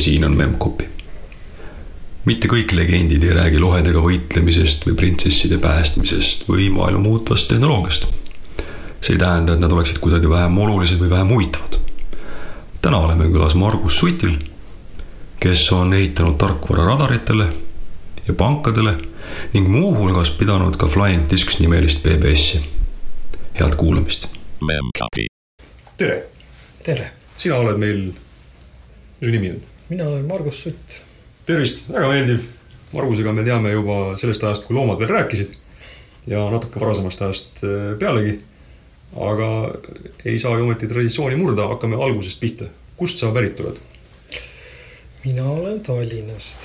see siin on Memcpy. mitte kõik legendid ei räägi lohedega võitlemisest või printsesside päästmisest või maailma muutvast tehnoloogiast. see ei tähenda, et nad oleksid kuidagi vähem olulised või vähem huvitavad. täna oleme külas Margus Sutil, kes on ehitanud tarkvara radaritele ja pankadele ning muuhulgas pidanud ka Flying Discs nimelist BBS-i. head kuulamist. tere. tere. sina oled meil mis su nimi on? Mina olen Margus Sutt. tervist, väga meeldiv. Margusega me teame juba sellest ajast, kui loomad veel rääkisid ja natuke varasemast ajast äh, pealegi. aga ei saa ju ometi traditsiooni murda, hakkame algusest pihta. kust sa pärit oled? mina olen Tallinnast.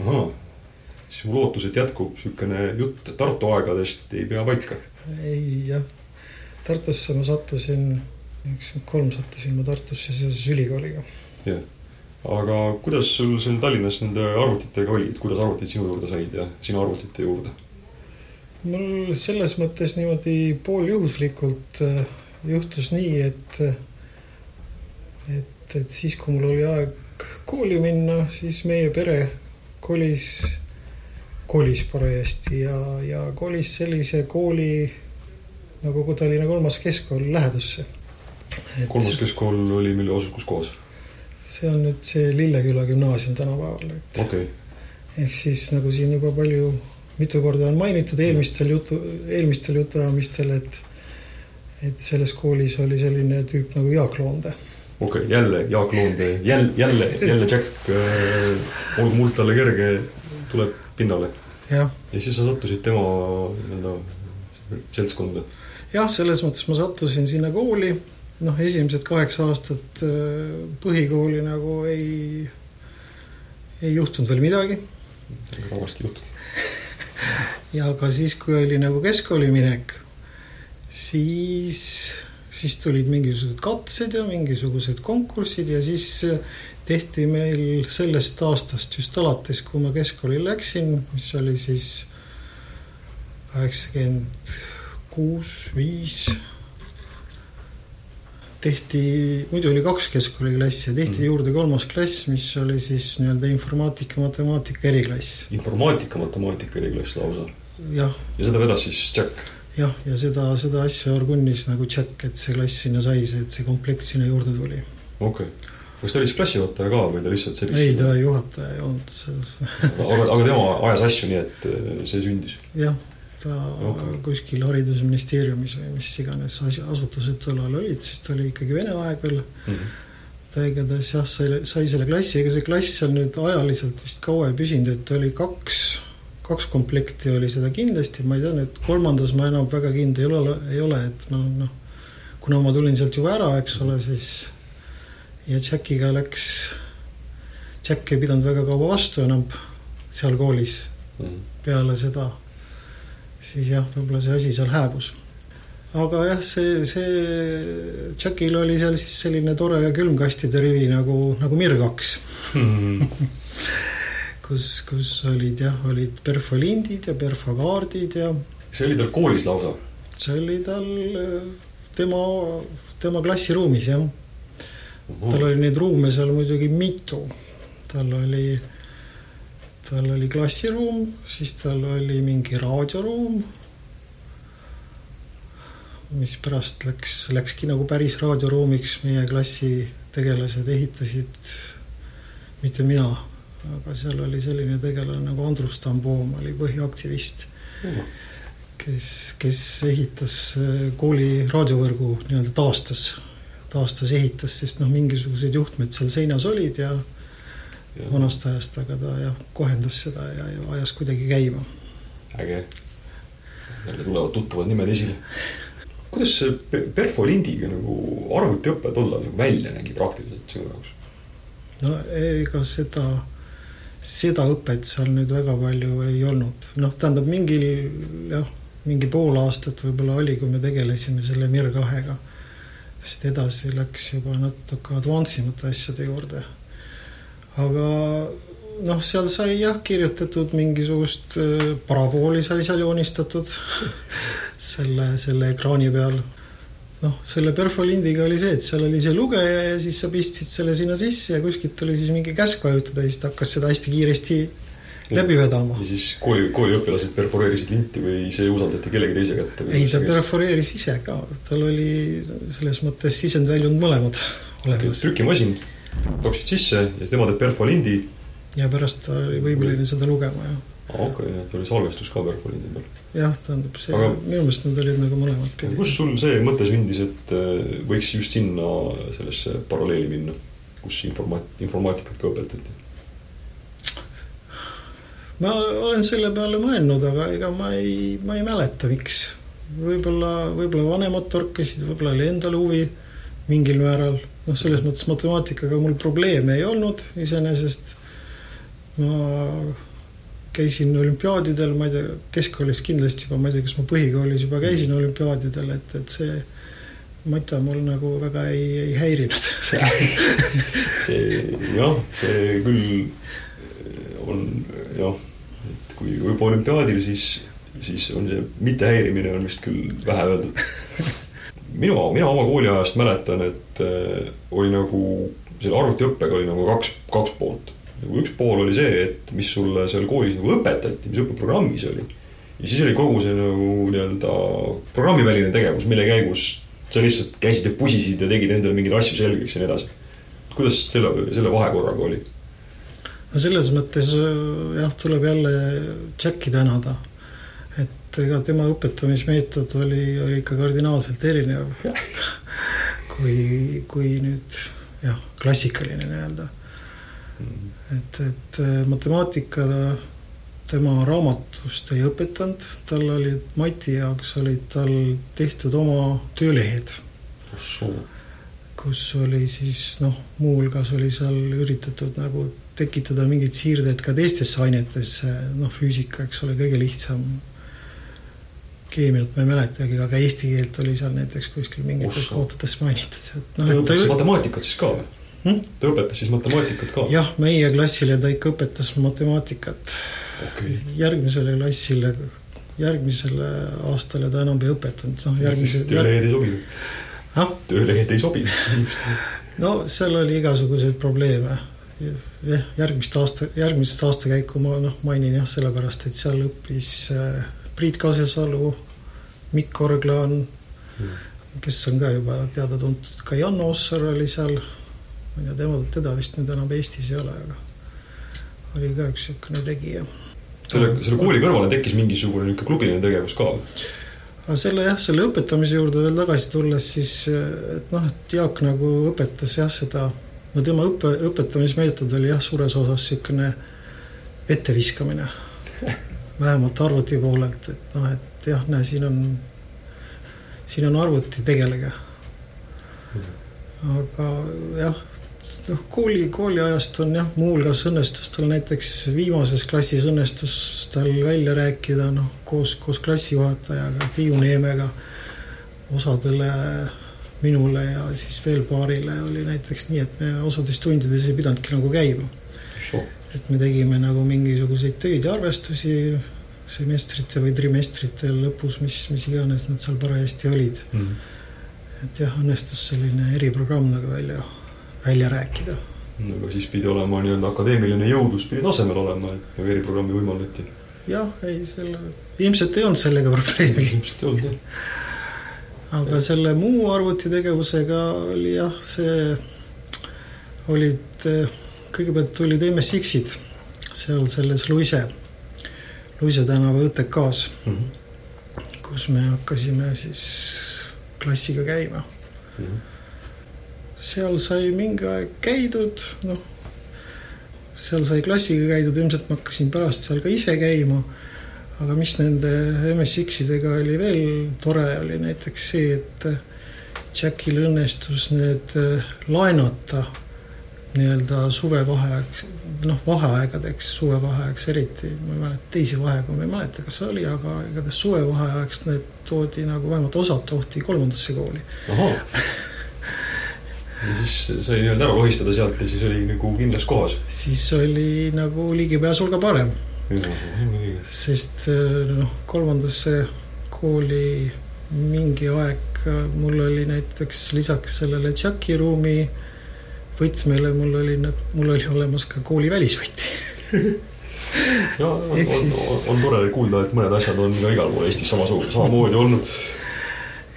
ahah, siis mu lootus, et jätkub niisugune jutt Tartu aegadest ei pea paika. ei jah, Tartusse ma sattusin, üheksakümmend kolm sattusin ma Tartusse seoses ülikooliga. jah aga kuidas sul siin Tallinnas nende arvutitega oli, et kuidas arvutid sinu juurde said ja sinu arvutite juurde? mul selles mõttes niimoodi pooljuhuslikult äh, juhtus nii, et, et, et siis, kui mul oli aeg kooli minna, siis meie pere kolis, kolis parajasti ja, ja kolis sellise kooli nagu Tallinna kolmas keskkool lähedusse. kolmas keskkool oli, mille asus kus kohas? See on nüüd see Lilleküla gümnaasium tänapäeval, et okay.. ehk siis nagu siin juba palju, mitu korda on mainitud eelmistel jutu, eelmistel jutuajamistel, et et selles koolis oli selline tüüp nagu Jaak Loonde. okei okay,, jälle Jaak Loonde, jälle, jälle, jälle Jack äh,, olgu muld talle kerge, tuleb pinnale. ja siis sa sattusid tema nii-öelda seltskonda. jah, selles mõttes ma sattusin sinna kooli noh, esimesed kaheksa aastat äh, põhikooli nagu ei, ei juhtunud veel midagi. halvasti juhtub ja ka siis, kui oli nagu keskkooli minek, siis, siis tulid mingisugused katsed ja mingisugused konkursid ja siis tehti meil sellest aastast just alates, kui ma keskkooli läksin, mis oli siis kaheksakümmend kuus, viis tehti, muidu oli kaks keskkooliklassi ja tehti mm. juurde kolmas klass, mis oli siis nii-öelda informaatika, matemaatika eriklass. informaatika, matemaatika eriklass lausa? jah. ja seda vedas siis Jack? jah, ja seda, seda asja orgunnis nagu Jack, et see klass sinna sai, see, et see komplekt sinna juurde tuli. okei okay kas ta oli siis klassijuhataja ka või ta lihtsalt sellist? ei, ta juhataja ei olnud aga, aga tema ajas asju nii, et see sündis? jah ta okay. kuskil haridusministeeriumis või mis iganes asutused tol ajal olid, siis ta oli ikkagi vene aeg veel mm. -hmm. ta igatahes jah, sai, sai selle klassi, ega see klass seal nüüd ajaliselt vist kaua ei püsinud, et oli kaks, kaks komplekti oli seda kindlasti, ma ei tea nüüd kolmandas ma enam väga kindel ei ole, ei ole, et ma noh, kuna ma tulin sealt juba ära, eks ole, siis ja Jackiga läks, Jack ei pidanud väga kaua vastu enam seal koolis mm peale seda siis jah, võib-olla see asi seal hääbus. aga jah, see, see Jackil oli seal siis selline tore külmkastide rivi nagu, nagu Mir kaks mm. kus, kus olid jah, olid perfolindid ja perfokaardid ja. see oli tal koolis lausa? see oli tal tema, tema klassiruumis jah. tal oli neid ruume seal muidugi mitu. tal oli tal oli klassiruum, siis tal oli mingi raadioruum, mis pärast läks, läkski nagu päris raadioruumiks, meie klassi tegelased ehitasid, mitte mina, aga seal oli selline tegelane nagu Andrus Tamboom oli põhiaktivist mm., kes, kes ehitas kooli raadiovõrgu nii-öelda taastas, taastas, ehitas, sest noh, mingisugused juhtmed seal seinas olid ja vanast ajast, aga ta jah, kohendas seda ja, ja ajas kuidagi käima. äge. jälle tulevad tuttavad nimed esile. kuidas see perfolindiga nagu arvutiõpe tollal nagu välja nägi praktiliselt sinu jaoks? no ega seda, seda õpet seal nüüd väga palju ei olnud, noh, tähendab mingil jah, mingi pool aastat võib-olla oli, kui me tegelesime selle Mir kahega. sest edasi läks juba natuke advance imate asjade juurde aga noh, seal sai jah kirjutatud mingisugust parabooli sai seal joonistatud selle, selle ekraani peal. noh, selle perfolindiga oli see, et seal oli see lugeja ja siis sa pistsid selle sinna sisse ja kuskilt oli siis mingi käsk vajutada ja siis ta hakkas seda hästi kiiresti läbi vedama. ja siis kooli, kooliõpilased perforeerisid linti või see usaldati kellegi teise kätte? ei, ta perforeeris ise ka, tal oli selles mõttes sisend-väljund mõlemad olemas trükimasin, toksid sisse ja siis tema teeb perfolindi. ja pärast ta oli võimeline seda lugema ja okei, et oli salvestus ka perfolindi peal. jah, tähendab see Aga- Aga..., minu meelest nad olid nagu mõlemad pidi. kus sul see mõte sündis, et äh, võiks just sinna sellesse paralleeli minna, kus informaat-, informaatikat ka õpetati? ma olen selle peale mõelnud, aga ega ma ei, ma ei mäleta, miks. võib-olla, võib-olla vanemad torkasid, võib-olla oli endal huvi mingil määral. noh, selles mõttes matemaatikaga mul probleeme ei olnud iseenesest. ma käisin olümpiaadidel, ma ei tea, keskkoolis kindlasti juba, ma ei tea, kas ma põhikoolis juba käisin olümpiaadidel, et, et see mata mul nagu väga ei, ei häirinud. see jah, see küll on jah, et kui juba olümpiaadil, siis, siis on see mittehäirimine on vist küll vähe öeldud. minu, mina oma kooliajast mäletan, et äh, oli nagu selle arvutiõppega oli nagu kaks, kaks poolt. nagu üks pool oli see, et mis sulle seal koolis nagu õpetati, mis õppeprogrammis oli. ja siis oli kogu see nagu nii-öelda programmiväline tegevus, mille käigus sa lihtsalt käisid ja pusisid ja tegid endale mingeid asju selgeks ja nii edasi kuidas selle, selle vahekorraga oli? no selles mõttes äh, jah, tuleb jälle Jacki tänada. Et ega tema õpetamismeetod oli, oli ikka kardinaalselt erinev. Kui, kui nüüd jah, klassikaline nii-öelda. et, et äh, matemaatika tema raamatust ei õpetanud, tal olid Mati jaoks olid tal tehtud oma töölehed. Kus oli siis noh, muuhulgas oli seal üritatud nagu tekitada mingeid siirdeid ka teistesse ainetesse, noh, füüsika, eks ole, kõige lihtsam. Keemiat ma ei mäletagi, aga eesti keelt oli seal näiteks kuskil mingites kohtades mainitud, et ta noh, et õpetas ta matemaatikat siis ka või Hmm?? ta õpetas siis matemaatikat ka? jah, meie klassile ta ikka õpetas matemaatikat, okei, järgmisele klassile, järgmisele aastale ta enam ei õpetanud, noh, järgmise, töölehed ei sobinud. ah, töölehed ei sobinud inimestele. no seal oli igasuguseid probleeme. jah, järgmist aasta, järgmist aastakäiku ma noh, mainin jah, sellepärast et seal õppis äh, Priit Kasesalu, Mikk Orglan, kes on ka juba teada-tuntud, ka Jan Ossar oli seal. ma ei tea, tema, teda vist nüüd enam Eestis ei ole, aga oli ka üks niisugune tegija. selle, selle kooli kõrvale tekkis mingisugune niisugune klubiline tegevus ka või? aga selle jah, selle õpetamise juurde veel tagasi tulles, siis et noh, et Jaak nagu õpetas jah, seda, no tema õppe, õpetamismeetod oli jah, suures osas niisugune etteviskamine. vähemalt arvuti poolelt, et noh, et jah, näe, siin on, siin on arvuti, tegelege. aga jah, noh, kooli, kooliajast on jah, muuhulgas õnnestus tal näiteks viimases klassis õnnestus tal välja rääkida noh, koos, koos klassijuhatajaga Tiiu Neemega osadele minule ja siis veel paarile oli näiteks nii, et me osades tundides ei pidanudki nagu käima. et me tegime nagu mingisuguseid töid ja arvestusi semestrite või trimestrite lõpus, mis, mis iganes nad seal parajasti olid. et jah, õnnestus selline eriprogramm nagu välja, välja rääkida. aga siis pidi olema nii-öelda akadeemiline jõudlus pidi tasemel olema, et nagu eriprogrammi võimaldati. jah, ei selle, ilmselt ei olnud sellega probleemi, ilmselt ei olnud jah. aga selle muu arvutitegevusega oli jah, see olid, kõigepealt tulid MSX-id seal selles Luise, Luise tänava ÕTK-s, kus me hakkasime siis klassiga käima. seal sai mingi aeg käidud, noh, seal sai klassiga käidud, ilmselt ma hakkasin pärast seal ka ise käima. aga mis nende MSX-idega oli veel tore, oli näiteks see, et Jackil õnnestus need äh, laenata nii-öelda suvevaheajaks, noh, vaheaegadeks, suvevaheajaks eriti, ma ei mäleta, teisi vaheaegu ma ei mäleta, kas oli, aga igatahes suvevaheajaks need toodi nagu vähemalt osad toodi kolmandasse kooli. ja siis sai nii-öelda ära lohistada sealt ja siis oli nagu kindlas kohas. siis oli nagu ligipääs hulga parem, sest äh, noh, kolmandasse kooli mingi aeg mul oli näiteks lisaks sellele Jacki ruumi võtmele, mul oli, mul oli olemas ka kooli välisvõti ja on, on, on, on tore kuulda, et mõned asjad on ka igal pool Eestis samasugused, samamoodi olnud.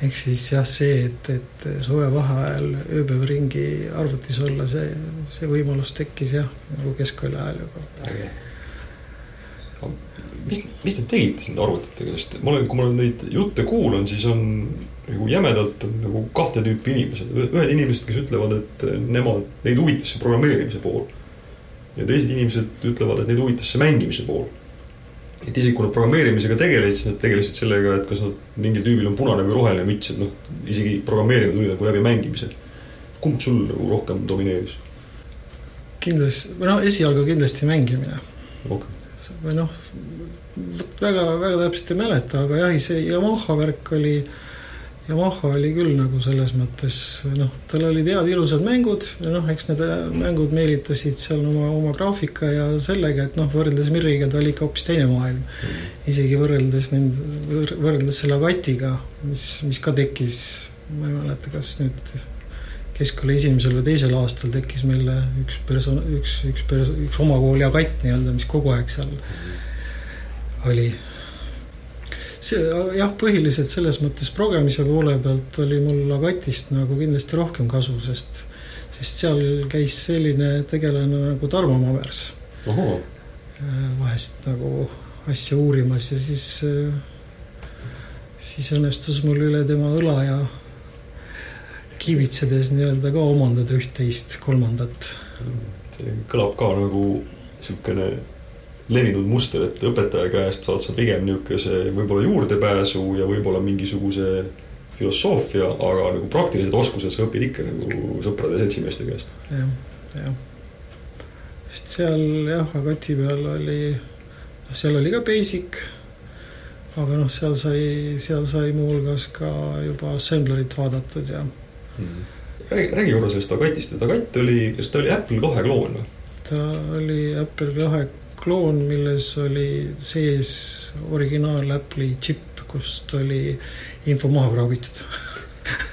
ehk siis jah, see, et, et suvevaheajal ööpäev ringi arvutis olla, see, see võimalus tekkis jah, nagu keskkooli ajal juba. mis, mis te tegite nende arvutitega, sest ma olen, kui ma olen neid jutte kuulan, siis on nagu jämedalt on nagu kahte tüüpi inimesed, ühed inimesed, kes ütlevad, et nemad, neid huvitas see programmeerimise pool. ja teised inimesed ütlevad, et neid huvitas see mängimise pool. et isegi kui nad programmeerimisega tegelesid, siis nad tegelesid sellega, et kas nad, mingil tüübil on punane või roheline müts, et noh, isegi programmeerimine tuli nagu läbi mängimise. kumb sul nagu rohkem domineeris? kindlasti, noh, esialgu kindlasti mängimine okay või noh, väga, väga täpselt ei mäleta, aga jah, see Yamaha värk oli, Yamaha oli küll nagu selles mõttes noh, tal olid head ilusad mängud ja noh, eks need mängud meelitasid seal oma, oma graafika ja sellega, et noh, võrreldes Mirriga ta oli ikka hoopis teine maailm. isegi võrreldes nende, võrreldes selle Avatiga, mis, mis ka tekkis, ma ei mäleta, kas nüüd keskkooli esimesel või teisel aastal tekkis meile üks perso-, üks, üks perso-, üks oma kooli agatt nii-öelda, mis kogu aeg seal oli. See jah, põhiliselt selles mõttes progemise poole pealt oli mul agatist nagu kindlasti rohkem kasu, sest, sest seal käis selline tegelane nagu Tarmo Mavers. vahest nagu asja uurimas ja siis, siis õnnestus mul üle tema õla ja kiibitsedes nii-öelda ka omandada üht-teist, kolmandat. see kõlab ka nagu niisugune levinud muster, et õpetaja käest saad sa pigem niisuguse võib-olla juurdepääsu ja võib-olla mingisuguse filosoofia, aga nagu praktilised oskused sa õpid ikka nagu sõprade ja seltsimeeste käest ja,. jah, jah. sest seal jah, Agati peal oli, noh, seal oli ka basic, aga noh, seal sai, seal sai muuhulgas ka juba assemblerit vaadatud ja mm.. räägi, räägi korra sellest Agatist, et Agat oli, kas ta oli Apple kahe kloon või? ta oli Apple kahe kloon, milles oli sees originaal Apple'i džipp, kust oli info maha kraabitud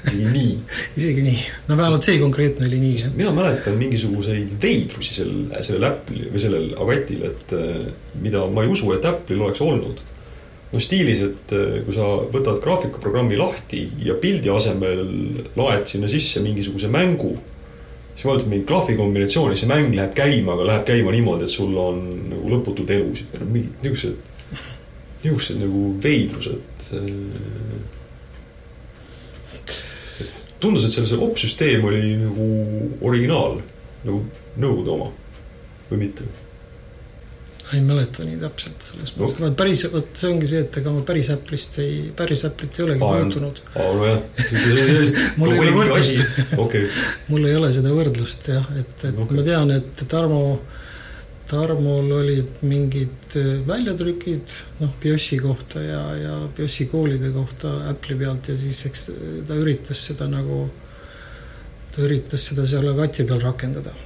isegi nii? isegi nii, no vähemalt see konkreetne oli nii. mina mäletan mingisuguseid veidrusi sel, sellel Apple'il või sellel Agatil, et eh, mida ma ei usu, et Apple'il oleks olnud no stiilis, et äh, kui sa võtad graafikuprogrammi lahti ja pildi asemel laed sinna sisse mingisuguse mängu, siis vajutad mingit graafikombinatsiooni, see mäng läheb käima, aga läheb käima niimoodi, et sul on nagu lõputud elusid või noh, mingid niisugused, niisugused nagu veidrused. Äh, tundus, et selle, see opsüsteem oli nagu originaal, nagu Nõukogude oma või mitte ei mäleta nii täpselt selles mõttes no., päris, vot see ongi see, et ega ma päris Apple'ist ei, päris Apple'it ei olegi puutunud. aa, nojah, mul ei ole võrdlust okay. mul ei ole seda võrdlust jah, et, et okay. ma tean, et Tarmo, Tarmol olid mingid äh, väljatrükid, noh, BIOS-i kohta ja, ja BIOS-i koolide kohta Apple'i pealt ja siis eks ta üritas seda nagu, ta üritas seda seal Agati peal rakendada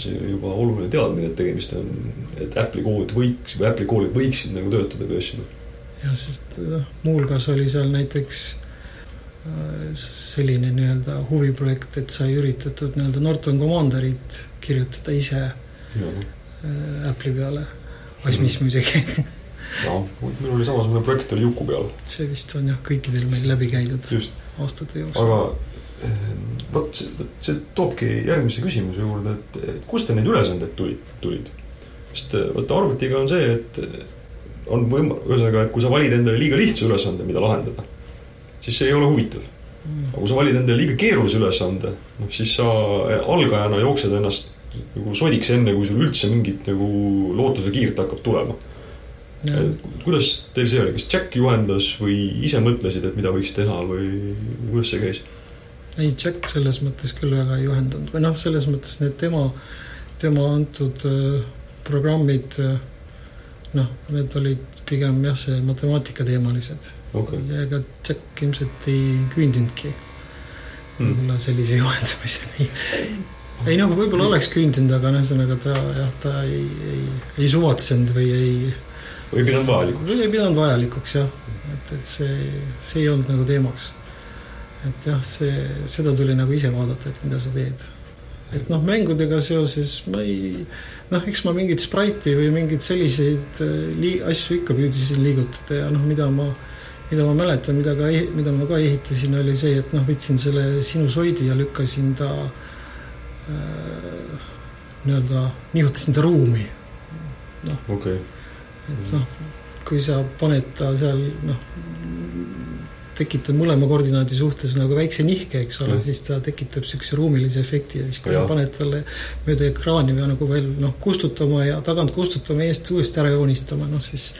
see juba oluline teadmine, et tegemist on, et Apple'i kood võiks või Apple'i koolid võiksid nagu töötada börsil. jah, sest noh, muuhulgas oli seal näiteks äh, selline nii-öelda huviprojekt, et sai üritatud nii-öelda Norton Commanderit kirjutada ise ja. Äh, Apple'i peale, Asmis muidugi jah, minul oli samasugune projekt oli Juku peal. see vist on jah, kõikidel meil läbi käidud Just. aastate jooksul. aga vot see, vot see toobki järgmise küsimuse juurde, et, et kust te neid ülesandeid tulid, tulid? sest eh, vot arvutiga on see, et eh, on võim-, ühesõnaga, et kui sa valid endale liiga lihtsa ülesande, mida lahendada, siis see ei ole huvitav. aga kui sa valid endale liiga keerulise ülesande, noh siis sa eh, algajana jooksed ennast nagu sodiks, enne kui sul üldse mingit nagu lootuse kiirt hakkab tulema. kuidas teil see oli, kas Jack juhendas või ise mõtlesid, et mida võiks teha või kuidas see käis? Ei, Jack selles mõttes küll väga ei juhendanud või noh, selles mõttes need tema, tema antud äh, programmid äh, noh, need olid pigem jah, see matemaatikateemalised okay.. ja ega Jack ilmselt ei küündinudki hmm. võib-olla sellise juhendamiseni ei noh, võib-olla oleks küündinud, aga noh, ühesõnaga ta jah, ta ei, ei, ei suvatsenud või ei. või ei pidanud vajalikuks. ei pidanud vajalikuks jah, et, et see, see ei olnud nagu teemaks et jah, see, seda tuli nagu ise vaadata, et mida sa teed. et noh, mängudega seoses ma ei, noh, eks ma mingit Sprite'i või mingeid selliseid äh, lii-, asju ikka püüdsin liigutada ja noh, mida ma, mida ma mäletan, mida ka, mida ma ka ehitasin, oli see, et noh, võtsin selle sinusoidi ja lükkasin ta äh, nii-öelda, nihutasin ta ruumi. noh okay., et noh, kui sa paned ta seal noh, tekitad mõlema koordinaadi suhtes nagu väikse nihke, eks ole, siis ta tekitab niisuguse ruumilise efekti ja siis kui ja. sa paned talle mööda ekraani või nagu veel noh, kustutama ja tagant kustutama, eest uuesti ära joonistama, noh siis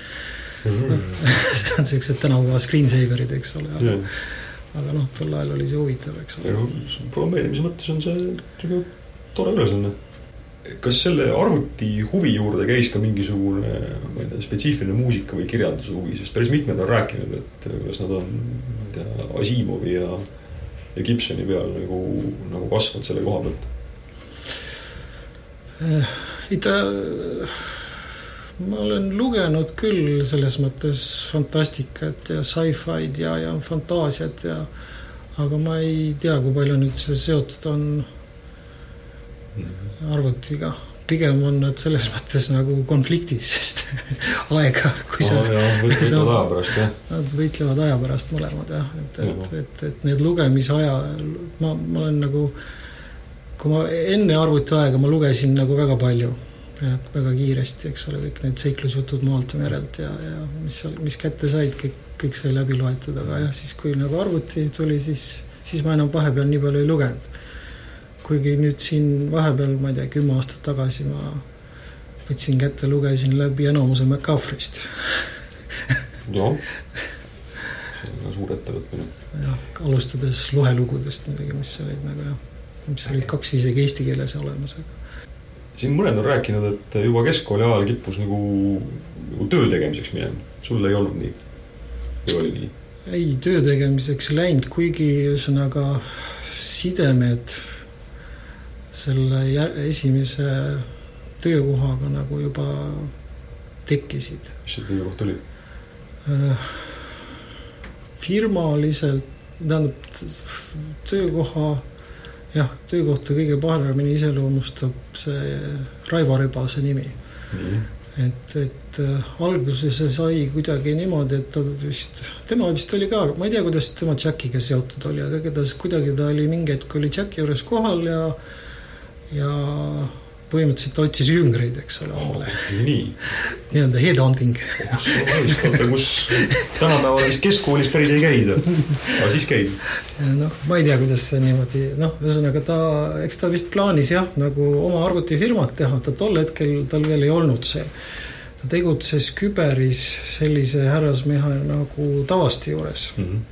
no, see on niisugused tänapäeva screensaver'id, eks ole. aga noh, tol ajal oli see huvitav, eks ole. programmeerimise mõttes on see tore ülesanne kas selle arvuti huvi juurde käis ka mingisugune, ma ei tea, spetsiifiline muusika või kirjanduse huvi, sest päris mitmed on rääkinud, et kas nad on, ma ei tea, Asimovi ja, ja Gibsoni peal nagu, nagu kasvanud selle koha pealt? ei ta, ma olen lugenud küll selles mõttes fantastikat ja sci-fi'd ja, ja fantaasiat ja aga ma ei tea, kui palju nüüd see seotud on arvutiga. pigem on nad selles mõttes nagu konfliktis, sest aega, kui sa oh,. võitlevad aja pärast, jah. Nad võitlevad aja pärast mõlemad jah, et, et, et, et need lugemisaja, ma, ma olen nagu, kui ma enne arvutiaega ma lugesin nagu väga palju ja väga kiiresti, eks ole, kõik need seiklusjutud maalt ja merelt ja, ja mis seal, mis kätte said, kõik, kõik sai läbi loetud, aga jah, siis kui nagu arvuti tuli, siis, siis ma enam vahepeal nii palju ei lugenud kuigi nüüd siin vahepeal, ma ei tea, kümme aastat tagasi ma võtsin kätte, lugesin läbi enamuse MacAfrist jah, see on ka suur ettevõtmine. jah, alustades lohelugudest muidugi, mis olid nagu jah, mis olid kaks isegi eesti keeles olemas, aga. siin mõned on rääkinud, et juba keskkooli ajal kippus nagu, nagu töö tegemiseks minema, sul ei olnud nii? või oli nii? ei, töö tegemiseks läinud, kuigi ühesõnaga sidemed selle esimese töökohaga nagu juba tekkisid. mis see töökoht oli? Äh, firmaliselt, tähendab töökoha, jah, töökohta kõige paremini iseloomustab see Raivo Rebase nimi mm. -hmm. et, et äh, alguses see sai kuidagi niimoodi, et ta vist, tema vist oli ka, ma ei tea, kuidas tema Jackiga seotud oli, aga igatahes kuidagi ta oli mingi hetk oli Jacki juures kohal ja ja põhimõtteliselt otsis jüngreid, eks ole, omale oh,. nii. nii-öelda headhunting. kus ühiskonda, kus tänapäeval vist keskkoolis päris ei käida, aga siis käib. noh, ma ei tea, kuidas see niimoodi, noh, ühesõnaga ta, eks ta vist plaanis jah, nagu oma arvutifirmat teha, ta tol hetkel, tal veel ei olnud see. ta tegutses küberis sellise härrasmehe nagu Tavaste juures mm. -hmm.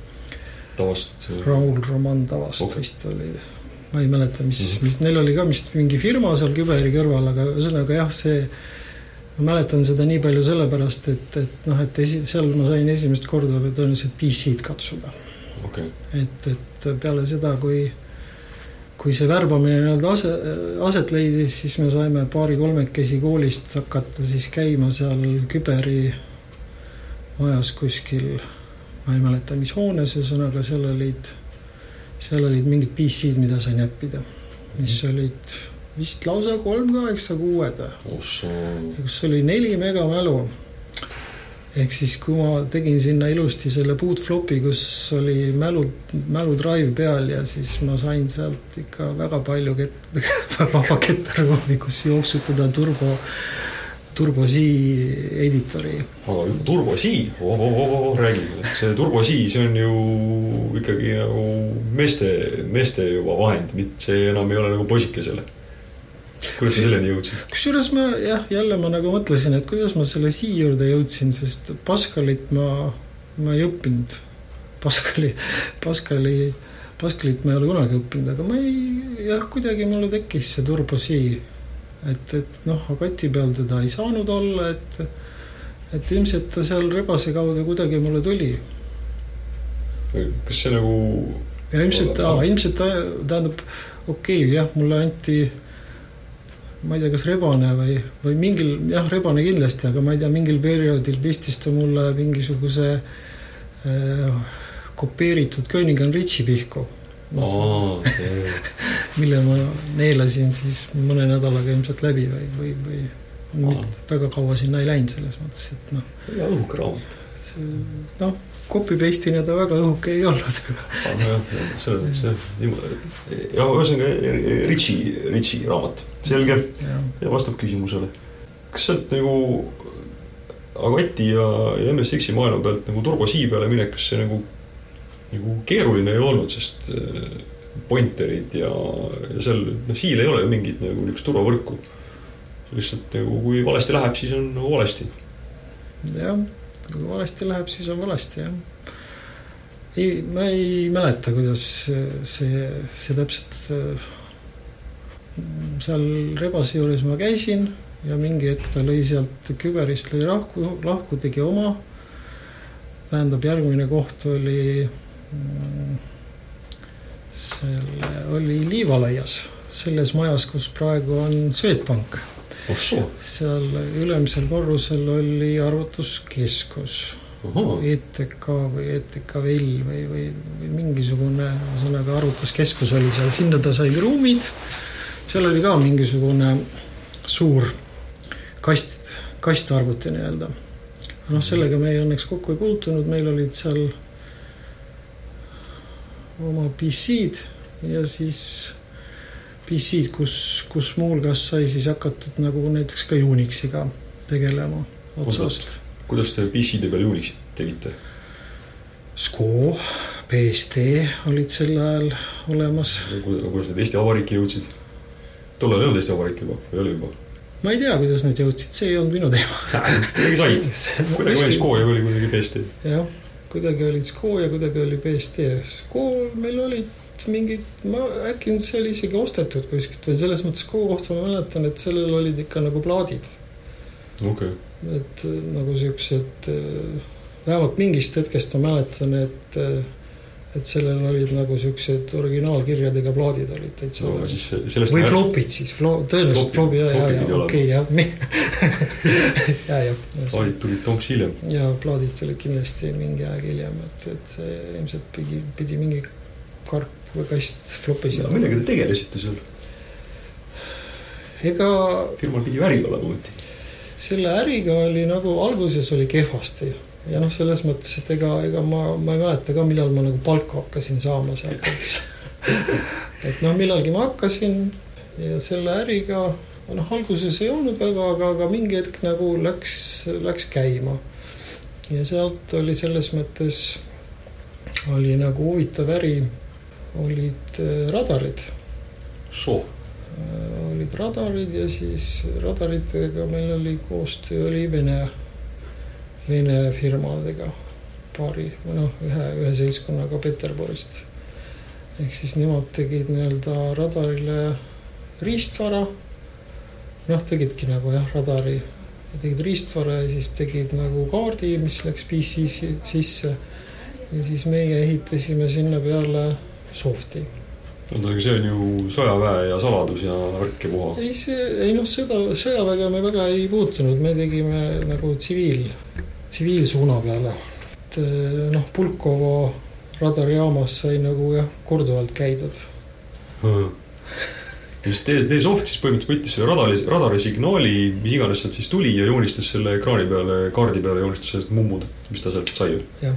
Tavast. Raul Roman Tavast okay. vist oli ma ei mäleta, mis mm, -hmm. mis neil oli ka vist mingi firma seal küberi kõrval, aga ühesõnaga jah, see ma mäletan seda nii palju sellepärast, et, et noh, et esi-, seal ma sain esimest korda tõenäoliselt PC-d katsuda okay.. et, et peale seda, kui, kui see värbamine nii-öelda ase, aset leidis, siis me saime paari-kolmekesi koolist hakata siis käima seal küberi majas kuskil, ma ei mäleta, mis hoones, ühesõnaga seal olid seal olid mingid PC-d, mida sai näppida, mis mhm. olid vist lausa kolm kaheksa kuued või. kus oli neli mega mälu. ehk siis, kui ma tegin sinna ilusti selle bootflopi, kus oli mälu, mäludrive peal ja siis ma sain sealt ikka väga palju kett-, vaba kettaruumi, kus jooksutada turbo Turbo C editori. aga Turbo C oh,, oh, oh, räägime, et see Turbo C, see on ju ikkagi nagu meeste, meeste juba vahend, mitte see enam ei ole nagu poisikesele. kuidas sa selleni jõudsid? kusjuures ma jah, jälle ma nagu mõtlesin, et kuidas ma selle C juurde jõudsin, sest Pascalit ma, ma ei õppinud. Pascali, Pascali, Pascalit ma ei ole kunagi õppinud, aga ma ei, jah, kuidagi mulle tekkis see Turbo C et, et noh, agati peal teda ei saanud olla, et, et ilmselt ta seal rebase kaudu kuidagi mulle tuli. kas see nagu? ja ilmselt, ilmselt ta tähendab, okei okay,, jah, mulle anti, ma ei tea, kas rebane või, või mingil, jah, rebane kindlasti, aga ma ei tea, mingil perioodil pistis ta mulle mingisuguse äh, kopeeritud Königan Ritsi pihku aa, see, mille ma neelasin siis mõne nädalaga ilmselt läbi või, või, või mitte väga kaua sinna ei läinud selles mõttes, et noh, väga õhuke raamat. see noh, copy paste'ina ta väga õhuke ei olnud. aga jah, selles mõttes jah, niimoodi. ja ühesõnaga Ritsi, Ritsi raamat, selge ja vastab küsimusele. kas sealt nagu Agati ja, ja MSX-i maailma pealt nagu Turbo C peale minek, kas see nagu, nagu keeruline ei olnud, sest äh, pointerid ja, ja seal, noh, siil ei ole ju mingit nagu niisugust turvavõrku. lihtsalt nagu kui valesti läheb, siis on nagu valesti. jah, kui valesti läheb, siis on valesti jah. ei, ma ei mäleta, kuidas see, see täpselt äh, seal rebase juures ma käisin ja mingi hetk ta lõi sealt küberist lõi lahku, lahku, tegi oma. tähendab, järgmine koht oli mm, selle, oli Liivalaias, selles majas, kus praegu on Swedbank. Oh seal ülemisel korrusel oli arvutuskeskus, ETK või ETKVL või, või, või mingisugune ühesõnaga arvutuskeskus oli seal, sinna ta sai ruumid. seal oli ka mingisugune suur kast, kastarvuti nii-öelda. noh, sellega me õnneks kokku ei puutunud, meil olid seal oma PC-d ja siis PC-d, kus, kus muuhulgas sai siis hakatud nagu näiteks ka Unixiga tegelema otsast. kuidas te PC-de peal Unixit tegite? SCO, BSD olid sel ajal olemas. kuidas need Eesti Vabariiki jõudsid? tollal ei olnud Eesti Vabariik juba või oli juba? ma ei tea, kuidas need jõudsid, see ei olnud minu teema. kuidagi said, kuidagi oli SCO ja oli kuidagi BSD. jah, kuidagi olid SCO ja kuidagi oli BSD. SCO meil olid mingid, ma äkki see oli isegi ostetud kuskilt või selles mõttes SCO kohta ma mäletan, et sellel olid ikka nagu plaadid, okei, et äh, nagu siuksed, vähemalt mingist hetkest ma mäletan, et äh, et sellel olid nagu siuksed originaalkirjadega plaadid olid täitsa no või flopid siis, tõenäoliselt flopi, ja, ja, ja okei, jah, ja, ja, plaadid tulid tonks hiljem. ja plaadid tulid kindlasti mingi aeg hiljem, et, et see ilmselt pidi, pidi mingi karp või kast flopisid. millega te tegelesite seal? ega firmal pidi ju äri olema ometi. selle äriga oli nagu alguses oli kehvasti ja noh, selles mõttes, et ega, ega ma, ma ei mäleta ka, millal ma nagu palka hakkasin saama sealt üldse. et noh, millalgi ma hakkasin ja selle äriga, noh, alguses ei olnud väga, aga, aga mingi hetk nagu läks, läks käima. ja sealt oli selles mõttes, oli nagu huvitav äri, olid äh, radarid soo, Äh, olid radarid ja siis radaritega meil oli koostöö oli Vene, Vene firmadega paari või noh, ühe, ühe seltskonnaga Peterburist. ehk siis nemad tegid nii-öelda radarile riistvara. noh, tegidki nagu jah, radari, tegid riistvara ja siis tegid nagu kaardi, mis läks PC si- sisse. ja siis meie ehitasime sinna peale soft'i oota, aga see on ju sõjaväe ja saladus ja värk ja puha. ei, see, ei noh, seda sõjaväega me väga ei puutunud, me tegime nagu tsiviil, tsiviilsuuna peale. et eh, noh, Pulkovo radarijaamas sai nagu jah, korduvalt käidud. just teie, teie soft siis põhimõtteliselt võttis selle radari, radari signaali, mis iganes sealt siis tuli ja joonistas selle ekraani peale, kaardi peale joonistas need mummud, mis ta sealt sai. ja,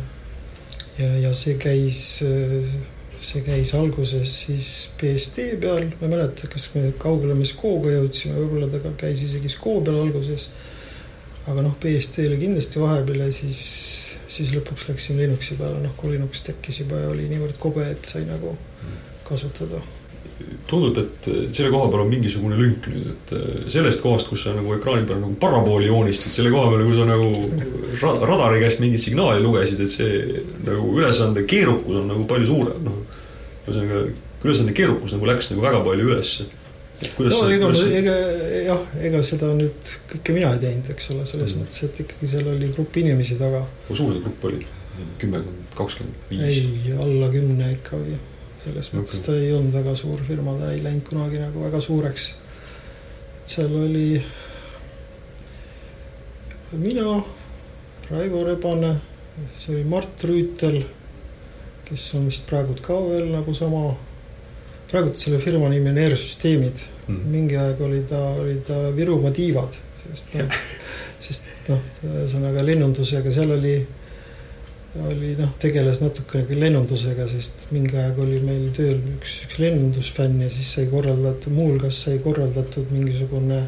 ja see käis, see käis alguses siis BSD peal, ma ei mäleta, kas me kaugele me Scoga jõudsime, võib-olla ta käis isegi Sco peal alguses. Aga noh, BSD-le kindlasti vahepeal ja siis, siis lõpuks läksime Linuxi peale, noh kui Linux tekkis juba ja oli niivõrd kobe, et sai nagu kasutada. tundub, et selle koha peal on mingisugune lünk nüüd, et äh, sellest kohast, kus sa nagu ekraani peal nagu parabooli joonistasid, selle koha peale, kus sa nagu ra- radari käest mingit signaali lugesid, et see nagu ülesande keerukus on nagu palju suurem, noh. ühesõnaga, ülesande keerukus nagu läks nagu väga palju ülesse. Kuidas no ega, ega jah, ega seda nüüd kõike mina ei teinud, eks ole, selles Mhm. mõttes, et ikkagi seal oli grupp inimesi taga. kui suur see grupp oli? kümmekond, kakskümmend, viis? ei, alla kümne ikka või selles Okei. mõttes ta ei olnud väga suur firma, ta ei läinud kunagi nagu väga suureks. et seal oli mina, Raivo Rebane, siis oli Mart Rüütel kes on vist praegult ka veel nagu sama, praegult selle firma nimi on Air-süsteemid mm.. mingi aeg oli ta, oli ta Virumaa tiivad, sest noh, sest noh, ühesõnaga lennundusega seal oli, oli noh, tegeles natukene lennundusega, sest mingi aeg oli meil tööl üks, üks lennundusfänn ja siis sai korraldatud, muuhulgas sai korraldatud mingisugune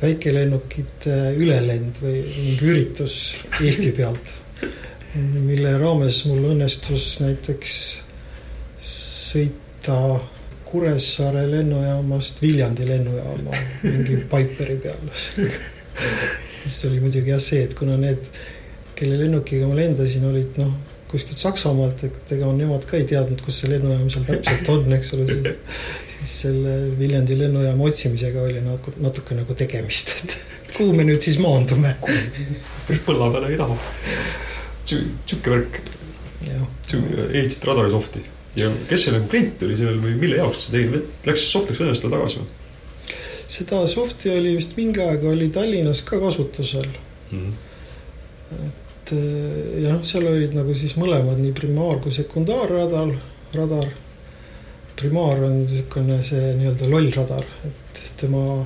väikelennukite ülelend või mingi üritus Eesti pealt mille raames mul õnnestus näiteks sõita Kuressaare lennujaamast Viljandi lennujaama mingi Piperi peal. Siis oli muidugi jah see, et kuna need, kelle lennukiga ma lendasin, olid noh, kuskilt Saksamaalt, et ega nemad ka ei teadnud, kus see lennujaam seal täpselt on, eks ole, siis selle Viljandi lennujaama otsimisega oli nagu natuke nagu tegemist, et kuhu me nüüd siis maandume. põlla peale ei taha. Sihuke värk. ehitasid radari soft'i ja kes see nagu klient oli sellel või mille jaoks sa tegid, läks soft läks Venemaalt tagasi või? seda soft'i oli vist mingi aeg oli Tallinnas ka kasutusel mm. -hmm. et äh, ja noh, seal olid nagu siis mõlemad nii primaar kui sekundaarradar, radar. primaar on niisugune see nii-öelda loll radar, et tema,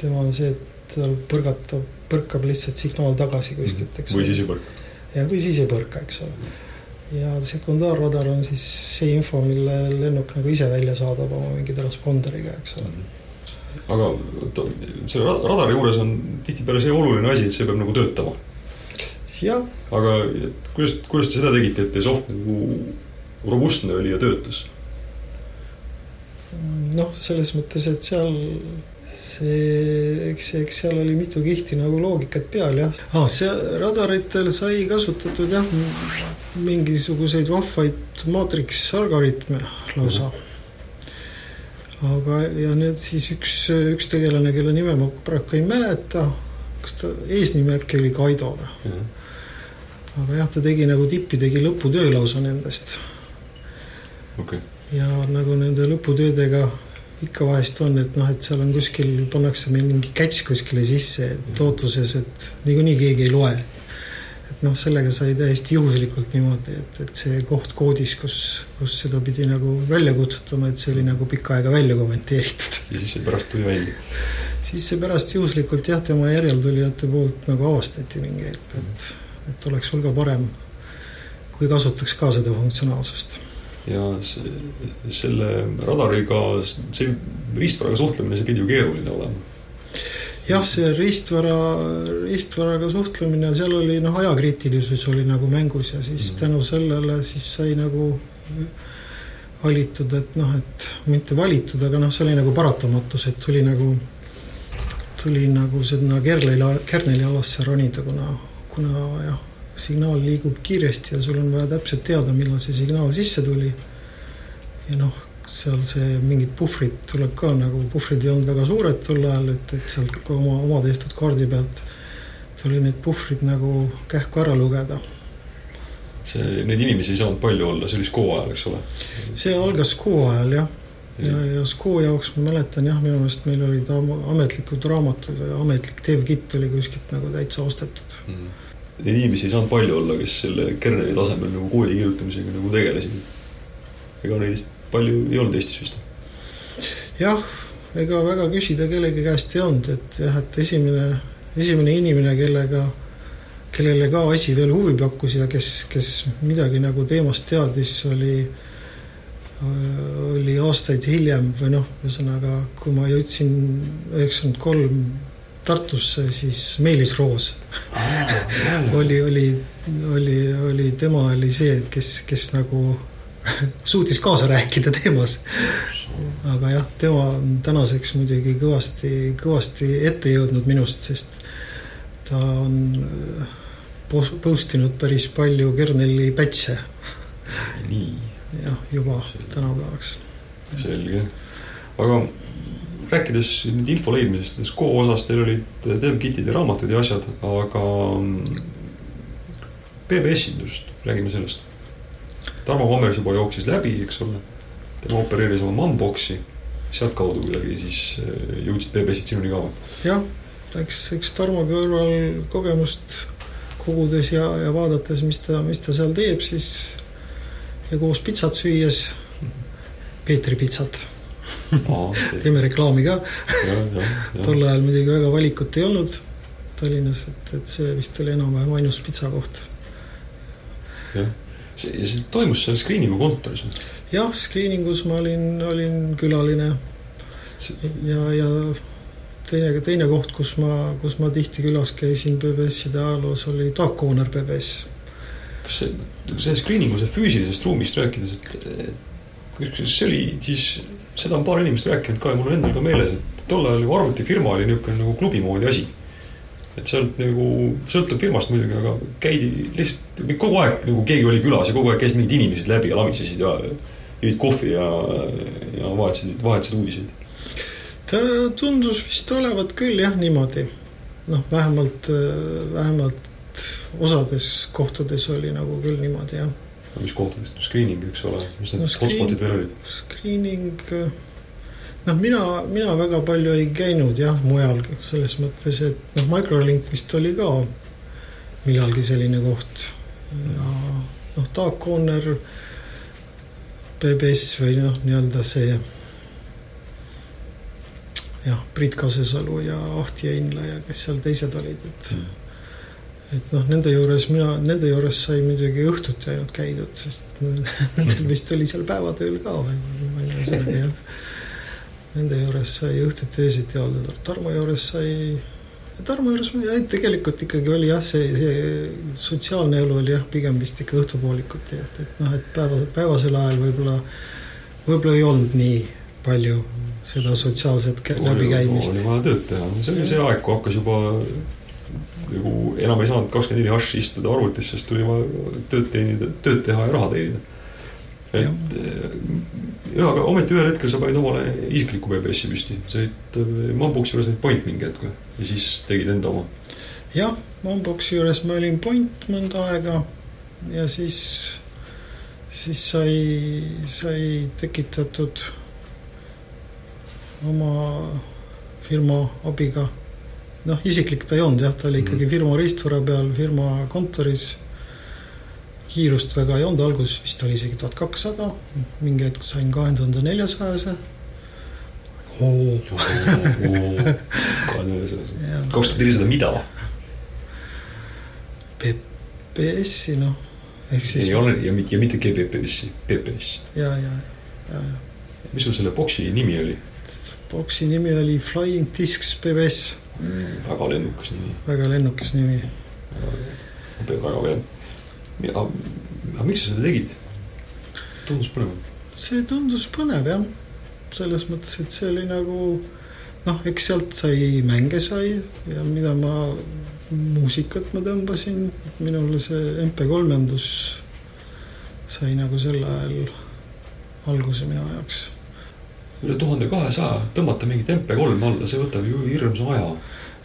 tema on see, et tal põrgatab, põrkab lihtsalt signaal tagasi kuskilt, eks. või siis ei põrka ja kui siis ei põrka, eks ole. Ja sekundaarradar on siis see info, mille lennuk nagu ise välja saadab oma mingi transponderiga, eks ole. aga selle radari juures on tihtipeale see oluline asi, et see peab nagu töötama. jah. aga kuidas, kuidas te seda tegite, et teie soft nagu robustne oli ja töötas? noh, selles mõttes, et seal eks, eks seal oli mitu kihti nagu loogikat peal jah ah,. see radaritel sai kasutatud jah, mingisuguseid vahvaid maatriks algoritme lausa. aga, ja need siis üks, üks tegelane, kelle nime ma praegu ei mäleta, kas ta eesnimi äkki oli Kaido või? aga jah, ta tegi nagu tippi, tegi lõputöö lausa nendest okay.. ja nagu nende lõputöödega ikka vahest on, et noh, et seal on kuskil, pannakse meil mingi catch kuskile sisse, et lootuses, et niikuinii keegi ei loe. et noh, sellega sai täiesti juhuslikult niimoodi, et, et see koht koodis, kus, kus seda pidi nagu välja kutsutama, et see oli nagu pikka aega välja kommenteeritud. ja siis see pärast tuli välja? siis see pärast juhuslikult jah, tema järeltulijate poolt nagu avastati mingi hetk, et, et oleks hulga parem, kui kasutaks ka seda funktsionaalsust ja see, selle radariga, see riistvaraga suhtlemine, see pidi ju keeruline olema. jah, see riistvara, riistvaraga suhtlemine, seal oli noh, ajakriitilisus oli nagu mängus ja siis mm. tänu sellele siis sai nagu valitud, et noh, et mitte valitud, aga noh, see oli nagu paratamatus, et tuli nagu, tuli nagu sinna Kerneli, Kerneli alasse ronida, kuna, kuna jah signaal liigub kiiresti ja sul on vaja täpselt teada, millal see signaal sisse tuli. ja noh, seal see mingid puhvrid tuleb ka nagu, puhvrid ei olnud väga suured tol ajal, et, et sealt ka oma, oma tehtud kaardi pealt tuli need puhvrid nagu kähku ära lugeda. see, neid inimesi ei saanud palju olla, see oli SKO ajal, eks ole? see algas SKO ajal jah ja, ja SKO jaoks ma mäletan jah, minu meelest meil olid ametlikud raamatud ametlik dev-kit oli kuskilt nagu täitsa ostetud mm. -hmm neid inimesi ei saanud palju olla, kes selle kerneli tasemel nagu koodi kirjutamisega nagu tegelesid. ega neid palju ei olnud Eestis vist? jah, ega väga küsida kellegi käest ei olnud, et jah, et esimene, esimene inimene, kellega, kellele ka asi veel huvi pakkus ja kes, kes midagi nagu teemast teadis, oli oli aastaid hiljem või noh, ühesõnaga, kui ma jõudsin üheksakümmend kolm Tartusse, siis Meelis Roos oli, oli, oli, oli, tema oli see, kes, kes nagu suutis kaasa rääkida teemas. aga jah, tema on tänaseks muidugi kõvasti, kõvasti ette jõudnud minust, sest ta on äh, post inud päris palju kerneli patch'e. jah, juba tänapäevaks. selge, aga rääkides nüüd info leidmisest, SKO osas teil olid dev-kitid ja raamatud ja asjad, aga PBS-indusest, mm, räägime sellest. Tarmo Vammers juba jooksis läbi, eks ole. tema opereeris oma Manboxi, sealtkaudu kuidagi siis eh, jõudsid PBS-id sinuni ka või? jah, eks, eks Tarmo kõrval kogemust kogudes ja, ja vaadates, mis ta, mis ta seal teeb, siis ja koos pitsat süües, Peetri pitsat teeme reklaami ka tol ajal muidugi väga valikut ei olnud Tallinnas, et, et see vist oli enam-vähem ainus pitsakoht. jah, see, ja see toimus seal screening'u kontoris. jah, screeningus ma olin, olin külaline ja, ja teine, teine koht, kus ma, kus ma tihti külas käisin PBS-ide ajaloos, oli Taak Kooner PBS. kas see, see screening'u see füüsilisest ruumist rääkides, et, et kas see oli siis, seda on paar inimest rääkinud ka ja mul on endal ka meeles, et tol ajal nagu arvutifirma oli niisugune nagu klubi moodi asi. et sealt nagu, sõltub firmast muidugi, aga käidi lihtsalt kogu aeg nagu keegi oli külas ja kogu aeg käis mingid inimesed läbi ja lamisesid ja jõid kohvi ja, ja vahetasid, vahetasid uudiseid ta tundus vist olevat küll jah, niimoodi. noh, vähemalt, vähemalt osades kohtades oli nagu küll niimoodi jah mis kohtadest, screening, eks ole, mis need no, hotspotid veel olid? Screening, noh, mina, mina väga palju ei käinud jah, mujalgi, selles mõttes, et noh, Microlink vist oli ka millalgi selline koht. ja noh, Taak Corner, PBS või noh, nii-öelda see jah, Priit Kasesalu ja Ahti Einla ja kes seal teised olid, et mm et noh, nende juures mina, nende juures sai muidugi õhtuti ainult käidud, sest nendel vist oli seal päevatööl ka või ma ei tea sellega jah. Nende juures sai õhtuti öösiti olnud, Tarmo juures sai, Tarmo juures ma jah, tegelikult ikkagi oli jah, see, see sotsiaalne elu oli jah, pigem vist ikka õhtupoolikuti, et, et noh, et päeva, päevasel ajal võib-olla, võib-olla ei olnud nii palju seda sotsiaalset läbikäimist. oli vaja tööd teha, see oli see aeg, kui hakkas juba nagu enam ei saanud kakskümmend neli hašši istuda arvutis, sest tuli vaja tööd teenida, tööd teha ja raha teenida. et ja, aga ometi ühel hetkel sa panid omale isikliku PBS-i püsti, sa olid äh, Mamboksi juures olid Point mingi hetk või? ja siis tegid enda oma? jah, Mamboksi juures ma olin Point mõnda aega ja siis, siis sai, sai tekitatud oma firma abiga noh, isiklik ta ei olnud jah, ta oli ikkagi mhm. firma riistvara peal, firma kontoris. kiirust väga ei olnud, alguses vist oli isegi tuhat kakssada, mingi hetk sain kahe tuhande neljasajase. kaks tuhat nelisada mida? PPS-i noh, ehk siis. ei ole ja mitte, ja mitte GPPS-i, PPS. ja, ja, ja, ja. mis sul selle boksi nimi oli? boksi nimi oli Flying Discs PBS mm,. väga lennukas nimi. väga lennukas nimi. väga veel. aga, miks sa seda tegid? tundus põnev? see tundus põnev jah, selles mõttes, et see oli nagu noh, eks sealt sai mänge sai ja mida ma, muusikat ma tõmbasin, minul see MP3-endus sai nagu sel ajal alguse minu jaoks üle tuhande kahesaja, tõmmata mingit MP3 alla, see võtab ju hirmsa aja.